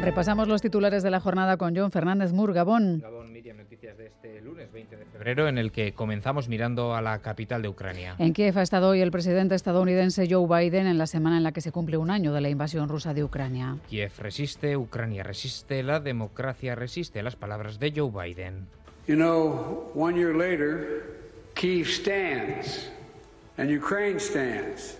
Repasamos los titulares de la jornada con John Fernández Mur, Gabón. Gabón, Miriam, noticias de este lunes 20 de febrero en el que comenzamos mirando a la capital de Ucrania. En Kiev ha estado hoy el presidente estadounidense Joe Biden en la semana en la que se cumple un año de la invasión rusa de Ucrania. Kiev resiste, Ucrania resiste, la democracia resiste, las palabras de Joe Biden. You know, one year later, Kiev stands, and Ukraine stands,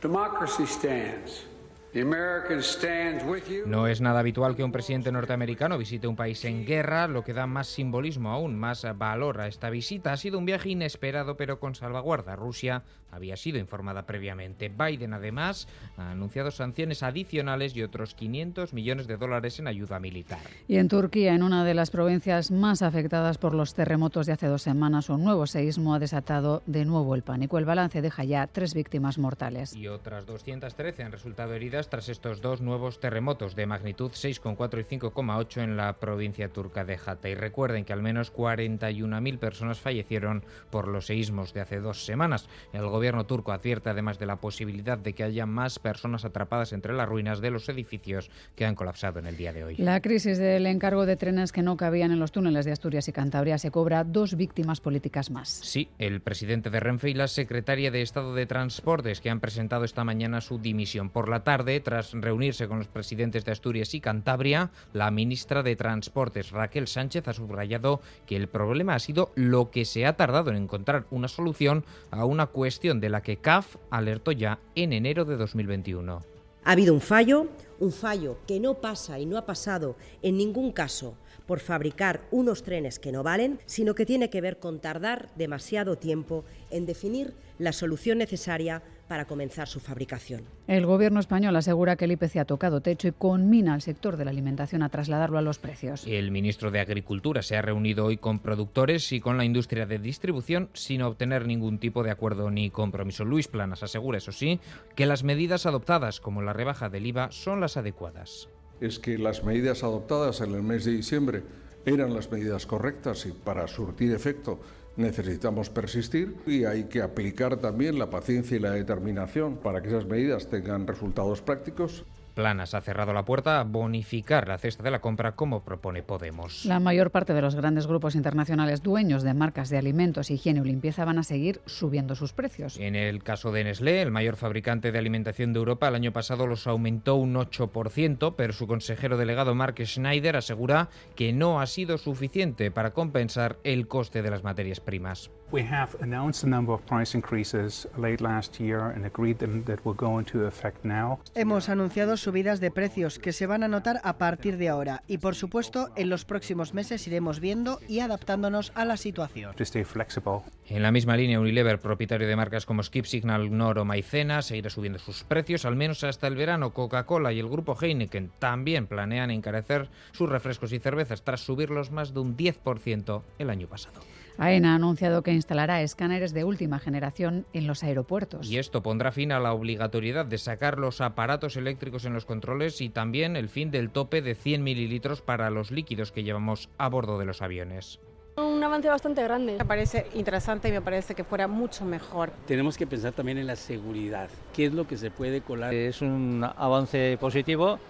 democracy stands. The Americans stand with you. No es nada habitual que un presidente norteamericano visite un país en guerra, lo que da más simbolismo aún, más valor a esta visita. Ha sido un viaje inesperado pero con salvaguarda. Rusia había sido informada previamente. Biden además ha anunciado sanciones adicionales y otros 500 millones de dólares en ayuda militar. Y en Turquía, en una de las provincias más afectadas por los terremotos de hace dos semanas, un nuevo seísmo ha desatado de nuevo el pánico. El balance deja ya tres víctimas mortales. Y otras 213 han resultado heridas tras estos dos nuevos terremotos de magnitud 6,4 y 5,8 en la provincia turca de Hatay. Recuerden que al menos 41.000 personas fallecieron por los seísmos de hace dos semanas. El gobierno turco advierte además de la posibilidad de que haya más personas atrapadas entre las ruinas de los edificios que han colapsado en el día de hoy. La crisis del encargo de trenes que no cabían en los túneles de Asturias y Cantabria se cobra dos víctimas políticas más. Sí, el presidente de Renfe y la secretaria de Estado de Transportes que han presentado esta mañana su dimisión. Por la tarde, tras reunirse con los presidentes de Asturias y Cantabria, la ministra de Transportes, Raquel Sánchez, ha subrayado que el problema ha sido lo que se ha tardado en encontrar una solución a una cuestión de la que CAF alertó ya en enero de 2021. Ha habido un fallo, un fallo que no pasa y no ha pasado en ningún caso por fabricar unos trenes que no valen, sino que tiene que ver con tardar demasiado tiempo en definir la solución necesaria para comenzar su fabricación. El gobierno español asegura que el IPC ha tocado techo y conmina al sector de la alimentación a trasladarlo a los precios. El ministro de Agricultura se ha reunido hoy con productores y con la industria de distribución sin obtener ningún tipo de acuerdo ni compromiso. Luis Planas asegura, eso sí, que las medidas adoptadas, como la rebaja del IVA, son las adecuadas. Es que las medidas adoptadas en el mes de diciembre eran las medidas correctas y para surtir efecto necesitamos persistir y hay que aplicar también la paciencia y la determinación para que esas medidas tengan resultados prácticos. Planas ha cerrado la puerta a bonificar la cesta de la compra como propone Podemos. La mayor parte de los grandes grupos internacionales dueños de marcas de alimentos, higiene o limpieza van a seguir subiendo sus precios. En el caso de Nestlé, el mayor fabricante de alimentación de Europa, el año pasado los aumentó un 8%, pero su consejero delegado Mark Schneider asegura que no ha sido suficiente para compensar el coste de las materias primas. We have announced a number of price increases late last year and agreed them that will go into effect now. Hemos anunciado subidas de precios que se van a notar a partir de ahora y por supuesto en los próximos meses iremos viendo y adaptándonos a la situación. To stay flexible. En la misma línea, Unilever, propietario de marcas como Skip Signal, Noro, Maicena, seguirá subiendo sus precios al menos hasta el verano. Coca-Cola y el grupo Heineken también planean encarecer sus refrescos y cervezas tras subirlos más de un 10% el año pasado. AENA ha anunciado que instalará escáneres de última generación en los aeropuertos. Y esto pondrá fin a la obligatoriedad de sacar los aparatos eléctricos en los controles y también el fin del tope de 100 mililitros para los líquidos que llevamos a bordo de los aviones. Un avance bastante grande. Me parece interesante y me parece que fuera mucho mejor. Tenemos que pensar también en la seguridad. ¿Qué es lo que se puede colar? Es un avance positivo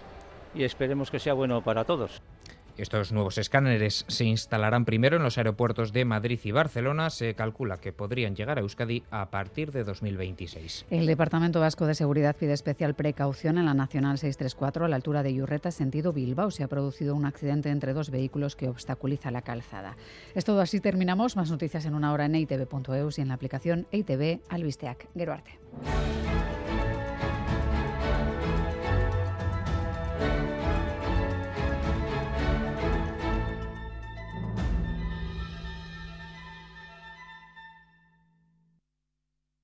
y esperemos que sea bueno para todos. Estos nuevos escáneres se instalarán primero en los aeropuertos de Madrid y Barcelona. Se calcula que podrían llegar a Euskadi a partir de 2026. El Departamento Vasco de Seguridad pide especial precaución en la Nacional 634 a la altura de Yurreta, sentido Bilbao. Se ha producido un accidente entre dos vehículos que obstaculiza la calzada. Es todo así, terminamos. Más noticias en una hora en itv.eus y en la aplicación ITV Albisteac. Geruarte.